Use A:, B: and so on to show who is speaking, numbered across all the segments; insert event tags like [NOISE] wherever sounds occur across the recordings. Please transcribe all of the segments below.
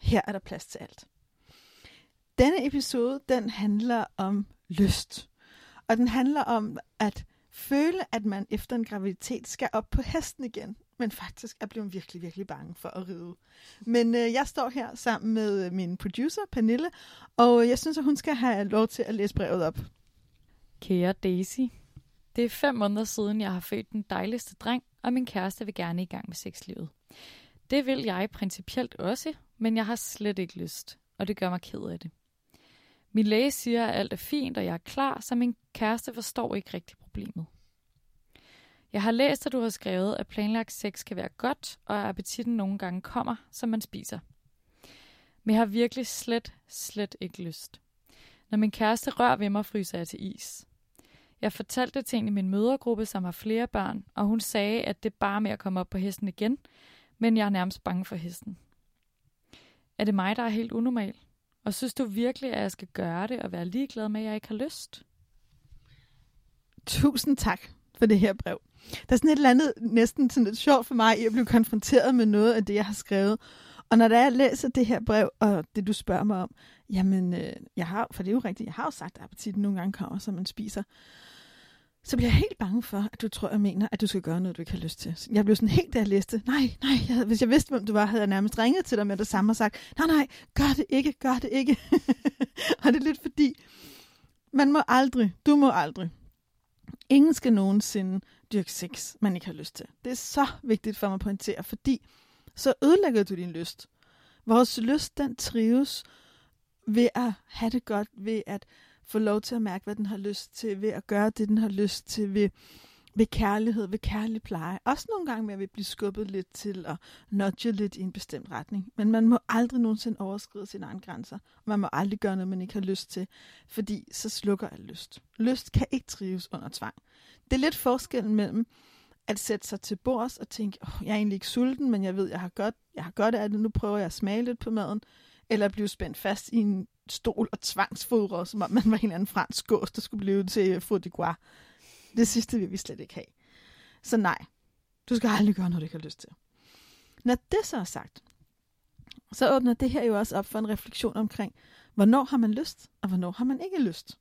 A: Her er der plads til alt. Denne episode, den handler om lyst. Og den handler om at føle, at man efter en graviditet skal op på hesten igen, men faktisk er blevet virkelig, virkelig bange for at ride. Men øh, jeg står her sammen med øh, min producer, Pernille, og øh, jeg synes, at hun skal have lov til at læse brevet op.
B: Kære Daisy, det er fem måneder siden, jeg har født den dejligste dreng, og min kæreste vil gerne i gang med sexlivet. Det vil jeg principielt også, men jeg har slet ikke lyst, og det gør mig ked af det. Min læge siger, at alt er fint, og jeg er klar, så min kæreste forstår ikke rigtig problemet. Jeg har læst, at du har skrevet, at planlagt sex kan være godt, og at appetitten nogle gange kommer, som man spiser. Men jeg har virkelig slet, slet ikke lyst. Når min kæreste rører ved mig, fryser jeg til is. Jeg fortalte det til en i min mødergruppe, som har flere børn, og hun sagde, at det bare med at komme op på hesten igen, men jeg er nærmest bange for hesten. Er det mig, der er helt unormal? Og synes du virkelig, at jeg skal gøre det og være ligeglad med, at jeg ikke har lyst?
A: Tusind tak for det her brev. Der er sådan et eller andet næsten sådan lidt sjovt for mig i at blive konfronteret med noget af det, jeg har skrevet. Og når jeg læser det her brev, og det du spørger mig om, jamen, øh, jeg har, for det er jo rigtigt, jeg har jo sagt, at appetitten nogle gange kommer, som man spiser så bliver jeg helt bange for, at du tror, jeg mener, at du skal gøre noget, du ikke har lyst til. Jeg blev sådan helt, da jeg læste, nej, nej, jeg havde, hvis jeg vidste, hvem du var, havde jeg nærmest ringet til dig med det samme og sagt, nej, nej, gør det ikke, gør det ikke. [LAUGHS] og det er lidt fordi, man må aldrig, du må aldrig, ingen skal nogensinde dyrke sex, man ikke har lyst til. Det er så vigtigt for mig at pointere, fordi så ødelægger du din lyst. Vores lyst, den trives ved at have det godt, ved at få lov til at mærke, hvad den har lyst til, ved at gøre det, den har lyst til, ved, ved kærlighed, ved kærlig pleje. Også nogle gange med at blive skubbet lidt til at nudge lidt i en bestemt retning. Men man må aldrig nogensinde overskride sine egne grænser. Man må aldrig gøre noget, man ikke har lyst til, fordi så slukker alt lyst. Lyst kan ikke trives under tvang. Det er lidt forskellen mellem at sætte sig til bords og tænke, oh, jeg er egentlig ikke sulten, men jeg ved, jeg har godt, jeg har godt af det, nu prøver jeg at smage lidt på maden, eller at blive spændt fast i en stol og tvangsfodret, som om man var en eller anden fransk gås, der skulle blive til fod de Det sidste vil vi slet ikke have. Så nej, du skal aldrig gøre noget, du ikke har lyst til. Når det så er sagt, så åbner det her jo også op for en refleksion omkring, hvornår har man lyst, og hvornår har man ikke lyst.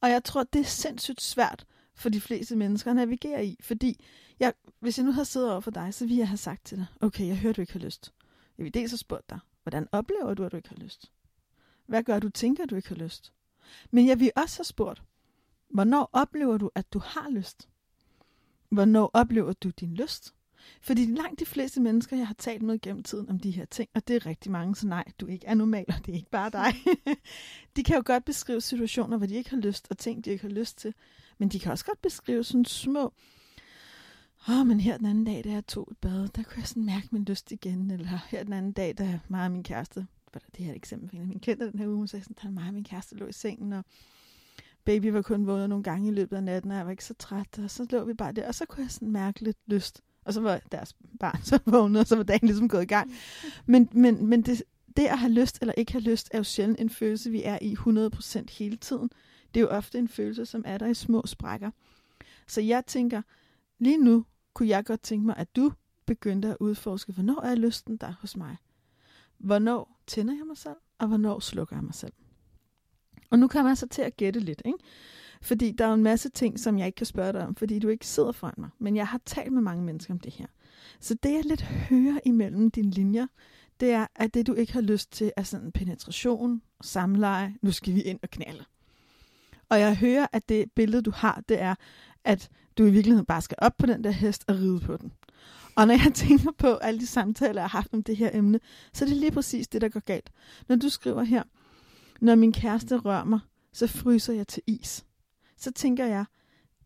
A: Og jeg tror, det er sindssygt svært for de fleste mennesker at navigere i, fordi jeg, hvis jeg nu havde siddet over for dig, så ville jeg have sagt til dig, okay, jeg hører, du ikke har lyst. Jeg vil dels have spurgt dig, hvordan oplever du, at du ikke har lyst? Hvad gør du tænker, du ikke har lyst? Men jeg vil også have spurgt, hvornår oplever du, at du har lyst? Hvornår oplever du din lyst? Fordi langt de fleste mennesker, jeg har talt med gennem tiden om de her ting, og det er rigtig mange, så nej, du er ikke og det er ikke bare dig. [LAUGHS] de kan jo godt beskrive situationer, hvor de ikke har lyst, og ting, de ikke har lyst til. Men de kan også godt beskrive sådan små, åh, oh, men her den anden dag, da jeg tog et bad, der kunne jeg sådan mærke min lyst igen. Eller her den anden dag, da mig og min kæreste var der det her eksempel for en af mine klienter den her uge, hun sagde sådan, at mig og min kæreste lå i sengen, og baby var kun vågnet nogle gange i løbet af natten, og jeg var ikke så træt, og så lå vi bare der, og så kunne jeg sådan mærke lidt lyst. Og så var deres barn [LAUGHS] så vågnet, og så var dagen ligesom gået i gang. Men, men, men det, det at have lyst eller ikke have lyst, er jo sjældent en følelse, vi er i 100% hele tiden. Det er jo ofte en følelse, som er der i små sprækker. Så jeg tænker, lige nu kunne jeg godt tænke mig, at du begyndte at udforske, hvornår er lysten der hos mig? Hvornår tænder jeg mig selv, og hvornår slukker jeg mig selv? Og nu kommer jeg så til at gætte lidt, ikke? Fordi der er jo en masse ting, som jeg ikke kan spørge dig om, fordi du ikke sidder foran mig. Men jeg har talt med mange mennesker om det her. Så det, jeg lidt hører imellem dine linjer, det er, at det, du ikke har lyst til, er sådan penetration, samleje, nu skal vi ind og knalde. Og jeg hører, at det billede, du har, det er, at du i virkeligheden bare skal op på den der hest og ride på den. Og når jeg [LAUGHS] tænker på alle de samtaler, jeg har haft om det her emne, så er det lige præcis det, der går galt. Når du skriver her, når min kæreste rører mig, så fryser jeg til is. Så tænker jeg,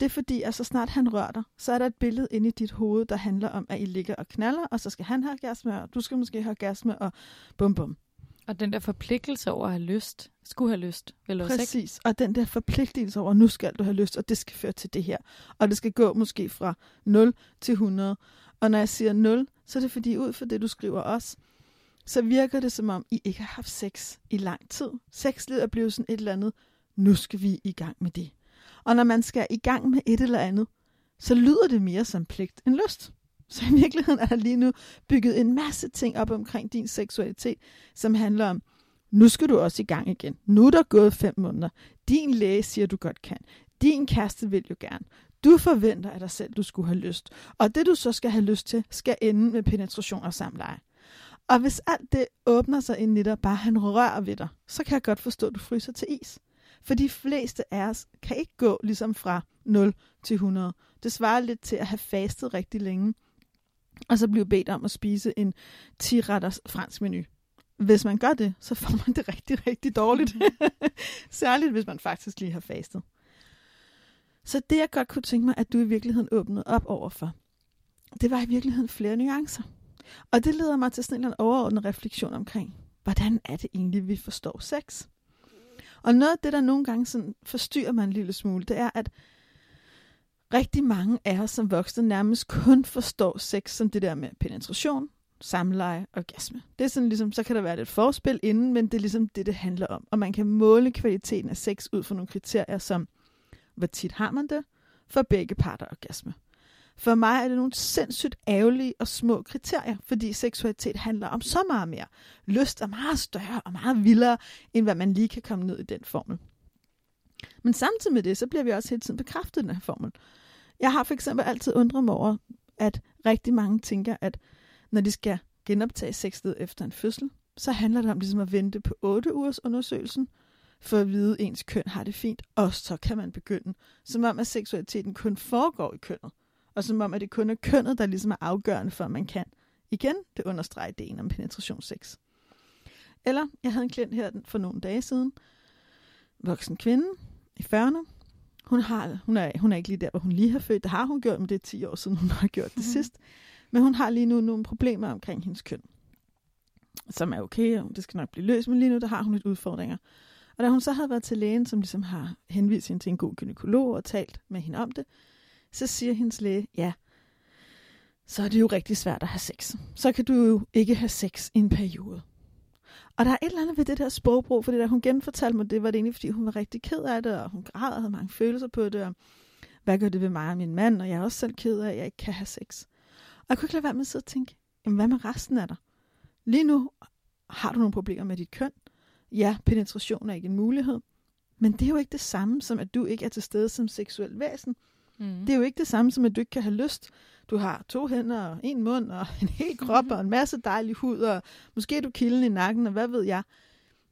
A: det er fordi, at så snart han rører dig, så er der et billede inde i dit hoved, der handler om, at I ligger og knaller, og så skal han have orgasme, og du skal måske have orgasme, og bum bum.
B: Og den der forpligtelse over at have lyst, skulle have lyst, vel også, ikke?
A: Præcis. Og den der forpligtelse over, nu skal du have lyst, og det skal føre til det her. Og det skal gå måske fra 0 til 100. Og når jeg siger 0, så er det fordi ud fra det, du skriver også, så virker det som om, I ikke har haft sex i lang tid. Sexlivet er blevet sådan et eller andet, nu skal vi i gang med det. Og når man skal i gang med et eller andet, så lyder det mere som pligt end lyst. Så i virkeligheden er der lige nu bygget en masse ting op omkring din seksualitet, som handler om, nu skal du også i gang igen. Nu er der gået fem måneder. Din læge siger, du godt kan. Din kæreste vil jo gerne. Du forventer af dig selv, du skulle have lyst. Og det, du så skal have lyst til, skal ende med penetration og samleje. Og hvis alt det åbner sig ind i dig, bare han rører ved dig, så kan jeg godt forstå, at du fryser til is. For de fleste af os kan ikke gå ligesom fra 0 til 100. Det svarer lidt til at have fastet rigtig længe, og så blive bedt om at spise en 10-retters fransk menu. Hvis man gør det, så får man det rigtig, rigtig dårligt. [LAUGHS] Særligt, hvis man faktisk lige har fastet. Så det, jeg godt kunne tænke mig, at du i virkeligheden åbnede op overfor, det var i virkeligheden flere nuancer. Og det leder mig til sådan en overordnet refleksion omkring, hvordan er det egentlig, vi forstår sex? Og noget af det, der nogle gange sådan forstyrrer mig en lille smule, det er, at rigtig mange af os som voksne nærmest kun forstår sex som det der med penetration, samleje og orgasme. Det er sådan ligesom, så kan der være lidt forspil inden, men det er ligesom det, det handler om. Og man kan måle kvaliteten af sex ud fra nogle kriterier som, hvor tit har man det, for begge parter orgasme. For mig er det nogle sindssygt ærgerlige og små kriterier, fordi seksualitet handler om så meget mere. Lyst er meget større og meget vildere, end hvad man lige kan komme ned i den formel. Men samtidig med det, så bliver vi også hele tiden bekræftet i den her formel. Jeg har for eksempel altid undret mig over, at rigtig mange tænker, at når de skal genoptage sexlivet efter en fødsel, så handler det om ligesom at vente på 8 ugers undersøgelsen, for at vide, at ens køn har det fint, og så kan man begynde. Som om, at seksualiteten kun foregår i kønnet, og som om, at det kun er kønnet, der ligesom er afgørende for, at man kan. Igen, det understreger ideen om penetrationssex. Eller, jeg havde en klient her for nogle dage siden, voksen kvinde i 40'erne. Hun, har, hun, er, hun er ikke lige der, hvor hun lige har født. Det har hun gjort, men det er 10 år siden, hun har gjort det mm. sidst. Men hun har lige nu nogle problemer omkring hendes køn, som er okay, og det skal nok blive løst, men lige nu der har hun lidt udfordringer. Og da hun så havde været til lægen, som ligesom har henvist hende til en god gynekolog og talt med hende om det, så siger hendes læge, ja, så er det jo rigtig svært at have sex. Så kan du jo ikke have sex i en periode. Og der er et eller andet ved det der sprogbrug, fordi da hun genfortalte mig det, var det egentlig, fordi hun var rigtig ked af det, og hun græd og havde mange følelser på det, og hvad gør det ved mig og min mand, og jeg er også selv ked af, at jeg ikke kan have sex. Og jeg kunne ikke lade være med at sidde og tænke, jamen hvad med resten af dig? Lige nu har du nogle problemer med dit køn. Ja, penetration er ikke en mulighed. Men det er jo ikke det samme som, at du ikke er til stede som seksuel væsen. Mm. Det er jo ikke det samme som, at du ikke kan have lyst. Du har to hænder og en mund og [LAUGHS] en hel krop og en masse dejlig hud, og måske er du kilden i nakken, og hvad ved jeg.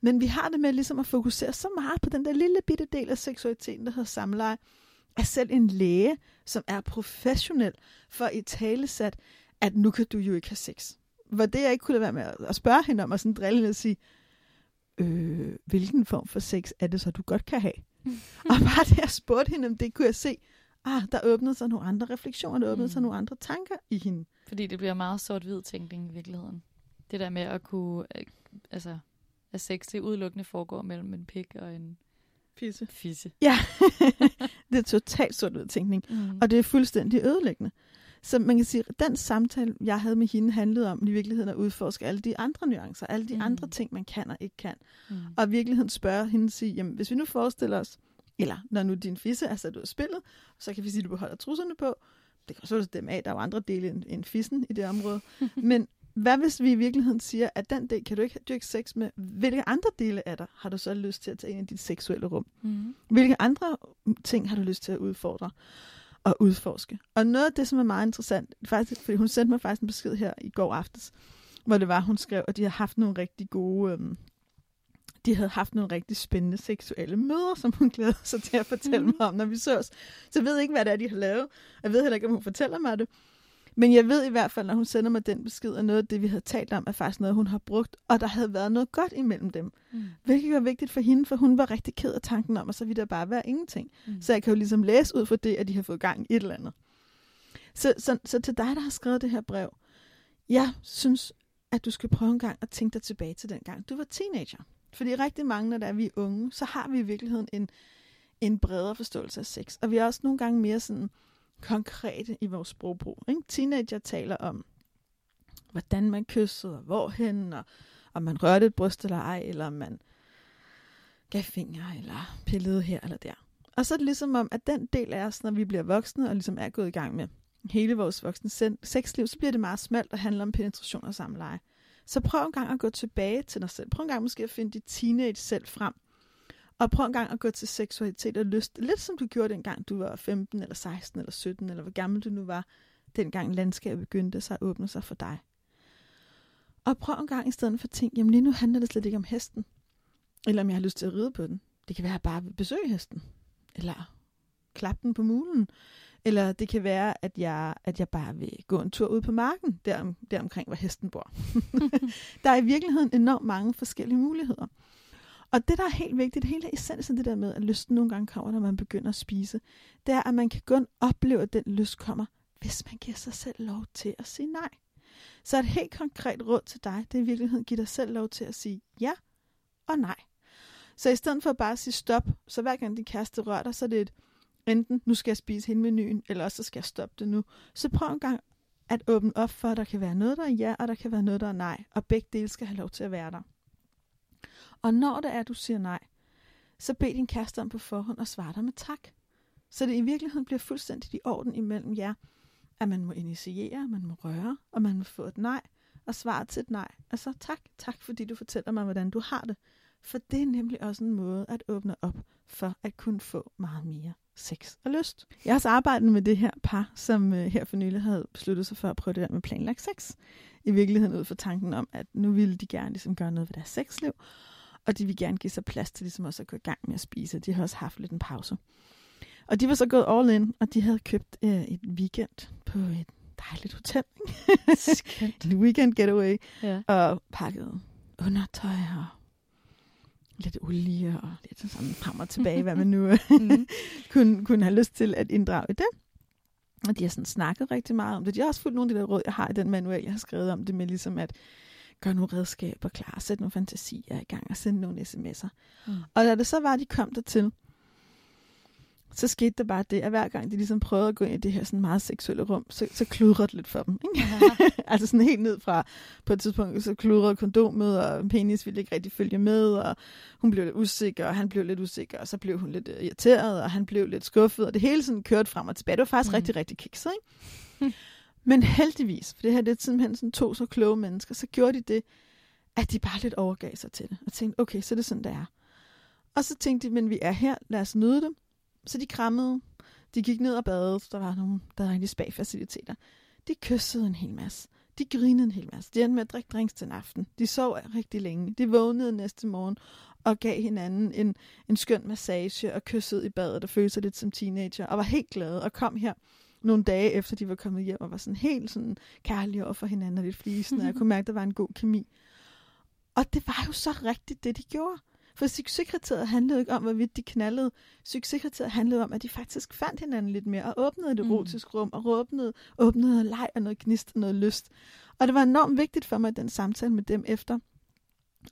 A: Men vi har det med ligesom at fokusere så meget på den der lille bitte del af seksualiteten, der hedder samleje, at selv en læge, som er professionel for i tale sat, at nu kan du jo ikke have sex. Hvor det jeg ikke kunne lade være med at spørge hende om, og sådan drille og sige, øh, hvilken form for sex er det så, du godt kan have? [LAUGHS] og bare det, jeg spurgte hende om det, kunne jeg se, ah, der åbnede sig nogle andre refleksioner, der åbnede mm. sig nogle andre tanker i hende.
B: Fordi det bliver meget sort-hvid tænkning i virkeligheden. Det der med at kunne, øh, altså, at sex det udelukkende foregår mellem en pik og en
A: Fisse.
B: fisse.
A: Ja, [LAUGHS] det er totalt sort tænkning, mm. og det er fuldstændig ødelæggende. Så man kan sige, at den samtale, jeg havde med hende, handlede om i virkeligheden at udforske alle de andre nuancer, alle de mm. andre ting, man kan og ikke kan. Mm. Og i virkeligheden spørge hende og sige, jamen hvis vi nu forestiller os, eller når nu din fisse er sat ud af spillet, så kan vi sige, at du beholder trusserne på. Det kan også dem af, der er jo andre dele end, end fissen i det område. [LAUGHS] Men hvad hvis vi i virkeligheden siger, at den del kan du ikke dyrke sex med? Hvilke andre dele af dig har du så lyst til at tage ind i dit seksuelle rum? Mm. Hvilke andre ting har du lyst til at udfordre og udforske? Og noget af det, som er meget interessant, faktisk, fordi hun sendte mig faktisk en besked her i går aftes, hvor det var, hun skrev, at de har haft nogle rigtig gode øhm, de havde haft nogle rigtig spændende seksuelle møder, som hun glæder sig til at fortælle mm. mig om, når vi søs. Så jeg ved ikke, hvad det er, de har lavet. Jeg ved heller ikke, om hun fortæller mig det. Men jeg ved i hvert fald, når hun sender mig den besked, at noget af det, vi havde talt om, er faktisk noget, hun har brugt, og der havde været noget godt imellem dem. Mm. Hvilket var vigtigt for hende, for hun var rigtig ked af tanken om, at så ville der bare være ingenting. Mm. Så jeg kan jo ligesom læse ud fra det, at de har fået gang i et eller andet. Så, så, så til dig, der har skrevet det her brev, jeg synes, at du skal prøve en gang at tænke dig tilbage til den gang, du var teenager. Fordi rigtig mange, når der er vi er unge, så har vi i virkeligheden en, en bredere forståelse af sex. Og vi er også nogle gange mere sådan konkrete i vores sprogbrug. Ikke? Teenager taler om, hvordan man kyssede, og hvorhen, og om man rørte et bryst eller ej, eller om man gav fingre, eller pillede her eller der. Og så er det ligesom om, at den del af os, når vi bliver voksne, og ligesom er gået i gang med hele vores voksne sexliv, så bliver det meget smalt og handler om penetration og samleje. Så prøv en gang at gå tilbage til dig selv. Prøv en gang måske at finde dit teenage selv frem. Og prøv en gang at gå til seksualitet og lyst. Lidt som du gjorde dengang du var 15 eller 16 eller 17, eller hvor gammel du nu var, dengang landskabet begyndte sig at åbne sig for dig. Og prøv en gang i stedet for at tænke, jamen lige nu handler det slet ikke om hesten. Eller om jeg har lyst til at ride på den. Det kan være, at jeg bare vil besøge hesten. Eller klappe den på mulen. Eller det kan være, at jeg, at jeg bare vil gå en tur ud på marken, der, der omkring, hvor hesten bor. [LAUGHS] der er i virkeligheden enormt mange forskellige muligheder. Og det, der er helt vigtigt, hele essensen det der med, at lysten nogle gange kommer, når man begynder at spise, det er, at man kan kun opleve, at den lyst kommer, hvis man giver sig selv lov til at sige nej. Så et helt konkret råd til dig, det er i virkeligheden at give dig selv lov til at sige ja og nej. Så i stedet for bare at sige stop, så hver gang din kæreste rører dig, så er det et, enten nu skal jeg spise hele menuen, eller også så skal jeg stoppe det nu. Så prøv en gang at åbne op for, at der kan være noget, der er ja, og der kan være noget, der er nej. Og begge dele skal have lov til at være der. Og når det er, at du siger nej, så bed din kæreste om på forhånd og svar dig med tak. Så det i virkeligheden bliver fuldstændig i orden imellem jer, at man må initiere, man må røre, og man må få et nej, og svaret til et nej. Altså tak, tak fordi du fortæller mig, hvordan du har det. For det er nemlig også en måde at åbne op for at kunne få meget mere sex og lyst. Jeg har også arbejdet med det her par, som øh, her for nylig havde besluttet sig for at prøve det der med planlagt sex. I virkeligheden ud fra tanken om, at nu ville de gerne ligesom gøre noget ved deres sexliv, og de vil gerne give sig plads til ligesom også at gå i gang med at spise. De har også haft lidt en pause. Og de var så gået all in, og de havde købt øh, et weekend på et dejligt hotel. [LAUGHS] en weekend getaway. Ja. Og pakket undertøj og lidt olie og lidt sådan frem og tilbage, hvad man nu mm. [LAUGHS] kunne, kunne have lyst til at inddrage i det. Og de har sådan snakket rigtig meget om det. De har også fulgt nogle af de der råd, jeg har i den manual, jeg har skrevet om det med ligesom at gøre nogle redskaber klar, sætte nogle fantasier i gang og sende nogle sms'er. Mm. Og da det så var, de kom dertil, så skete der bare det, at hver gang de ligesom prøvede at gå ind i det her sådan meget seksuelle rum, så, så kludrede det lidt for dem. Ikke? [LAUGHS] altså sådan helt ned fra, på et tidspunkt, så kludrede kondomet, og penis ville ikke rigtig følge med, og hun blev lidt usikker, og han blev lidt usikker, og så blev hun lidt irriteret, og han blev lidt skuffet, og det hele sådan kørte frem og tilbage. Det var faktisk mm. rigtig, rigtig kikset, ikke? [LAUGHS] Men heldigvis, for det her det er simpelthen sådan to så kloge mennesker, så gjorde de det, at de bare lidt overgav sig til det, og tænkte, okay, så er det sådan, det er. Og så tænkte de, men vi er her, lad os nyde det. Så de krammede, de gik ned og badede, der var nogle, der var egentlig spa-faciliteter. De kyssede en hel masse. De grinede en hel masse. De endte med at drikke drinks til aften. De sov rigtig længe. De vågnede næste morgen og gav hinanden en, en skøn massage og kyssede i badet og følte sig lidt som teenager og var helt glade og kom her nogle dage efter de var kommet hjem og var sådan helt sådan kærlige over for hinanden og lidt flisende. og jeg [LAUGHS] kunne mærke, at der var en god kemi. Og det var jo så rigtigt, det de gjorde. For succeskriteriet handlede ikke om, hvorvidt de knaldede. Succeskriteriet handlede om, at de faktisk fandt hinanden lidt mere, og åbnede et erotisk mm. rum, og åbnede, åbnede noget leg og noget gnist og noget lyst. Og det var enormt vigtigt for mig, den samtale med dem efter,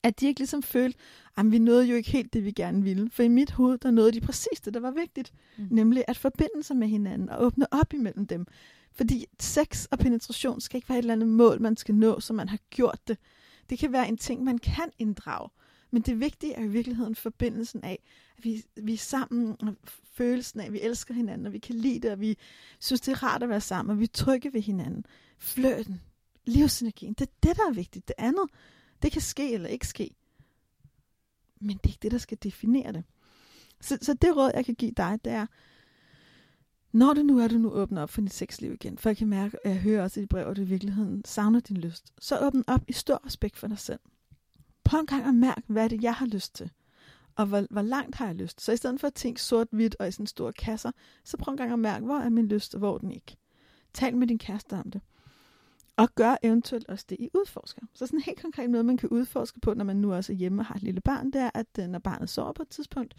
A: at de ikke ligesom følte, at vi nåede jo ikke helt det, vi gerne ville. For i mit hoved, der nåede de præcis det, der var vigtigt. Mm. Nemlig at forbinde sig med hinanden og åbne op imellem dem. Fordi sex og penetration skal ikke være et eller andet mål, man skal nå, så man har gjort det. Det kan være en ting, man kan inddrage. Men det vigtige er i virkeligheden forbindelsen af, at vi, vi er sammen, og følelsen af, at vi elsker hinanden, og vi kan lide det, og vi synes, det er rart at være sammen, og vi er trygge ved hinanden. Fløten, livsenergien, det er det, der er vigtigt. Det andet, det kan ske eller ikke ske. Men det er ikke det, der skal definere det. Så, så det råd, jeg kan give dig, det er, når det nu er, du nu åbner op for dit sexliv igen, for jeg kan mærke, at jeg hører også i dit brev, at du i virkeligheden savner din lyst, så åbn op i stor respekt for dig selv. Prøv en gang at mærke, hvad er det, jeg har lyst til. Og hvor, hvor langt har jeg lyst? Så i stedet for at tænke sort-hvidt og i sådan store kasser, så prøv en gang at mærke, hvor er min lyst, og hvor er den ikke. Tal med din kæreste om det. Og gør eventuelt også det, I udforsker. Så sådan en helt konkret noget, man kan udforske på, når man nu også er hjemme og har et lille barn, det er, at øh, når barnet sover på et tidspunkt,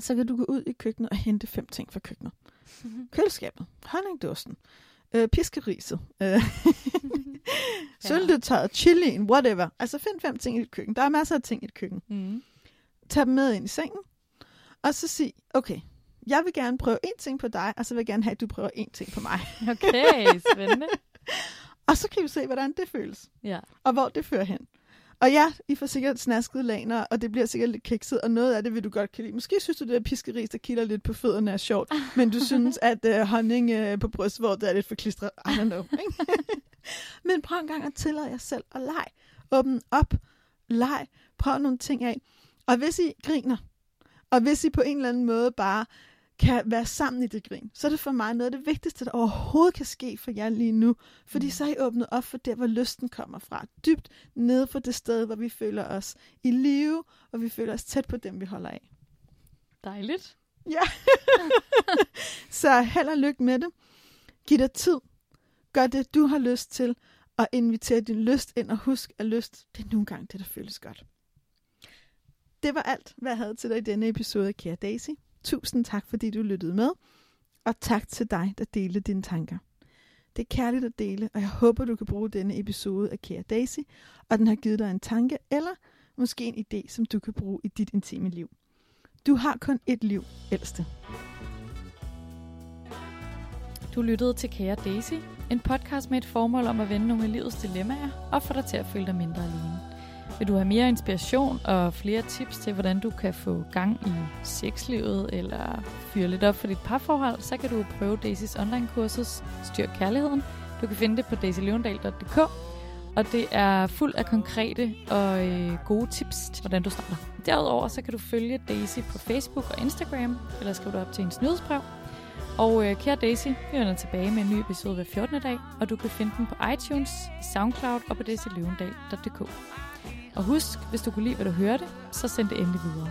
A: så kan du gå ud i køkkenet og hente fem ting fra køkkenet. Mm-hmm. Køleskabet, honningdåsen, øh, piskeriset, øh, [LAUGHS] Syltetøjet, chilien, whatever. Altså find fem ting i dit køkken. Der er masser af ting i dit køkken.
B: Mm.
A: Tag dem med ind i sengen, og så sig, okay, jeg vil gerne prøve en ting på dig, og så vil jeg gerne have, at du prøver en ting på mig.
B: Okay, spændende. [LAUGHS]
A: Og så kan vi se, hvordan det føles,
B: Ja.
A: og hvor det fører hen. Og ja, I får sikkert snaskede laner, og det bliver sikkert lidt kikset, og noget af det vil du godt kan lide. Måske synes du, det der piskeris, der kilder lidt på fødderne er sjovt, [LAUGHS] men du synes, at uh, honning uh, på brystvortet er lidt for klistret. I don't know. [LAUGHS] Men prøv en gang at tillade jer selv at lege. Åbn op. Leg. Prøv nogle ting af. Og hvis I griner, og hvis I på en eller anden måde bare kan være sammen i det grin, så er det for mig noget af det vigtigste, der overhovedet kan ske for jer lige nu. Fordi
B: Mm.
A: så er I åbnet op for der, hvor lysten kommer fra. Dybt nede for det sted, hvor vi føler os i live, og vi føler os tæt på dem, vi holder af.
B: Dejligt. [LAUGHS]
A: Så held og lykke med det. Giv dig tid. Gør det, du har lyst til, og inviter din lyst ind, og husk, at lyst, det er nogle gange det, der føles godt. Det var alt, hvad jeg havde til dig i denne episode af Kære Daisy. Tusind tak, fordi du lyttede med, og tak til dig, der delte dine tanker. Det er kærligt at dele, og jeg håber, du kan bruge denne episode af Kære Daisy, og den har givet dig en tanke, eller måske en idé, som du kan bruge i dit intime liv. Du har kun et liv, ældste.
B: Du lyttede til Kære Daisy, en podcast med et formål om at vende nogle af livets dilemmaer og få dig til at føle dig mindre alene. Vil du have mere inspiration og flere tips til, hvordan du kan få gang i sexlivet eller fyre lidt op for dit parforhold, så kan du prøve Daisys online-kursus Styr Kærligheden. Du kan finde det på daisylevendal.dk, og det er fuld af konkrete og øh, gode tips til, hvordan du starter. Derudover så kan du følge Daisy på Facebook og Instagram, eller skrive dig op til hendes nyhedsbrev. Og øh, kære Daisy, vi vender tilbage med en ny episode hver 14. dag, og du kan finde den på iTunes, Soundcloud og på daisylevendal.dk. Og husk, hvis du kunne lide, hvad du hørte, så send det endelig videre.